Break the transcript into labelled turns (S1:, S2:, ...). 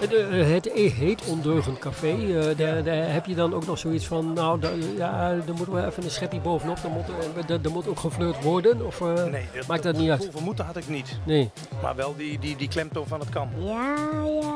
S1: Eh, eh, het, e-, heet Ondeugend Café. Eh, daar, daar heb je dan ook nog zoiets van, nou, ja, daar moeten we even een schepje bovenop. Er moet, moet ook gefleurd worden. Of eh,
S2: Nee,
S1: maakt dat niet uit?
S2: Hoeveel had ik niet.
S1: Nee.
S2: Maar wel die, die, die klemtoon van het kan.
S3: Ja, ja,